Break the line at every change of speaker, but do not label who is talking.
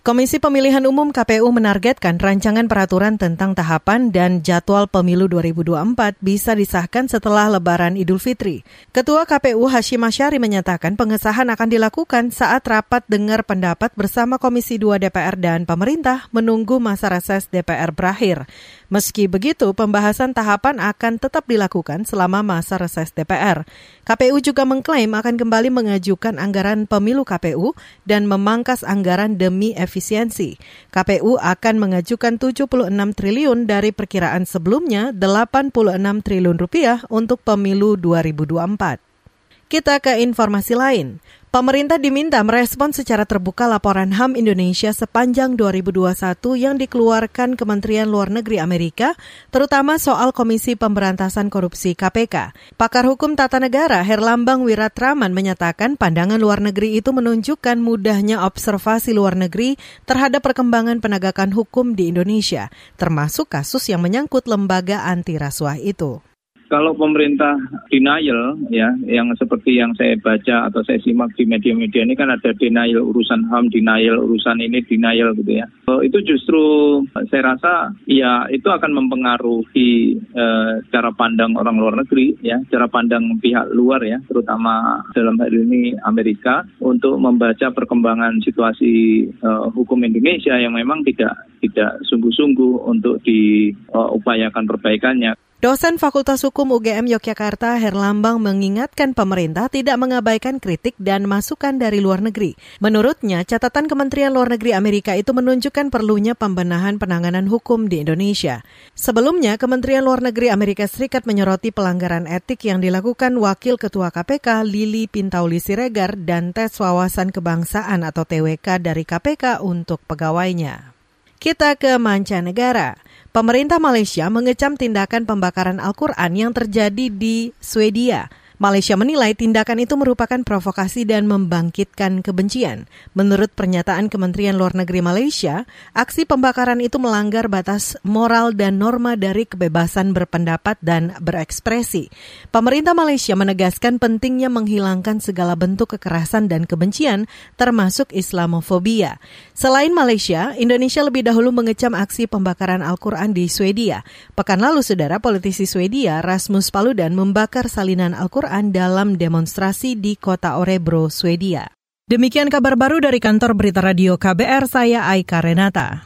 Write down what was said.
Komisi Pemilihan Umum KPU menargetkan rancangan peraturan tentang tahapan dan jadwal pemilu 2024 bisa disahkan setelah Lebaran Idul Fitri. Ketua KPU Hashim Asyari menyatakan pengesahan akan dilakukan saat rapat dengar pendapat bersama Komisi 2 DPR dan pemerintah menunggu masa reses DPR berakhir. Meski begitu, pembahasan tahapan akan tetap dilakukan selama masa reses DPR. KPU juga mengklaim akan kembali mengajukan anggaran pemilu KPU dan memangkas anggaran demi efisiensi. KPU akan mengajukan 76 triliun dari perkiraan sebelumnya 86 triliun rupiah untuk pemilu 2024. Kita ke informasi lain. Pemerintah diminta merespon secara terbuka laporan HAM Indonesia sepanjang 2021 yang dikeluarkan Kementerian Luar Negeri Amerika, terutama soal Komisi Pemberantasan Korupsi KPK. Pakar Hukum Tata Negara Herlambang Wiratraman menyatakan pandangan luar negeri itu menunjukkan mudahnya observasi luar negeri terhadap perkembangan penegakan hukum di Indonesia, termasuk kasus yang menyangkut lembaga anti rasuah itu
kalau pemerintah denial ya yang seperti yang saya baca atau saya simak di media-media ini kan ada denial urusan HAM, denial urusan ini, denial gitu ya. Itu justru saya rasa ya itu akan mempengaruhi eh, cara pandang orang luar negeri ya, cara pandang pihak luar ya, terutama dalam hal ini Amerika untuk membaca perkembangan situasi eh, hukum Indonesia yang memang tidak tidak sungguh-sungguh untuk diupayakan perbaikannya.
Dosen Fakultas Hukum UGM Yogyakarta Herlambang mengingatkan pemerintah tidak mengabaikan kritik dan masukan dari luar negeri. Menurutnya, catatan Kementerian Luar Negeri Amerika itu menunjukkan perlunya pembenahan penanganan hukum di Indonesia. Sebelumnya, Kementerian Luar Negeri Amerika Serikat menyoroti pelanggaran etik yang dilakukan Wakil Ketua KPK Lili Pintauli Siregar dan tes wawasan kebangsaan atau TWK dari KPK untuk pegawainya. Kita ke mancanegara. Pemerintah Malaysia mengecam tindakan pembakaran Al-Quran yang terjadi di Swedia. Malaysia menilai tindakan itu merupakan provokasi dan membangkitkan kebencian. Menurut pernyataan Kementerian Luar Negeri Malaysia, aksi pembakaran itu melanggar batas moral dan norma dari kebebasan berpendapat dan berekspresi. Pemerintah Malaysia menegaskan pentingnya menghilangkan segala bentuk kekerasan dan kebencian, termasuk Islamofobia. Selain Malaysia, Indonesia lebih dahulu mengecam aksi pembakaran Al-Quran di Swedia. Pekan lalu, saudara politisi Swedia Rasmus Paludan membakar salinan Al-Quran Al-Quran dalam demonstrasi di kota Orebro, Swedia. Demikian kabar baru dari kantor berita radio KBR, saya Aika Renata.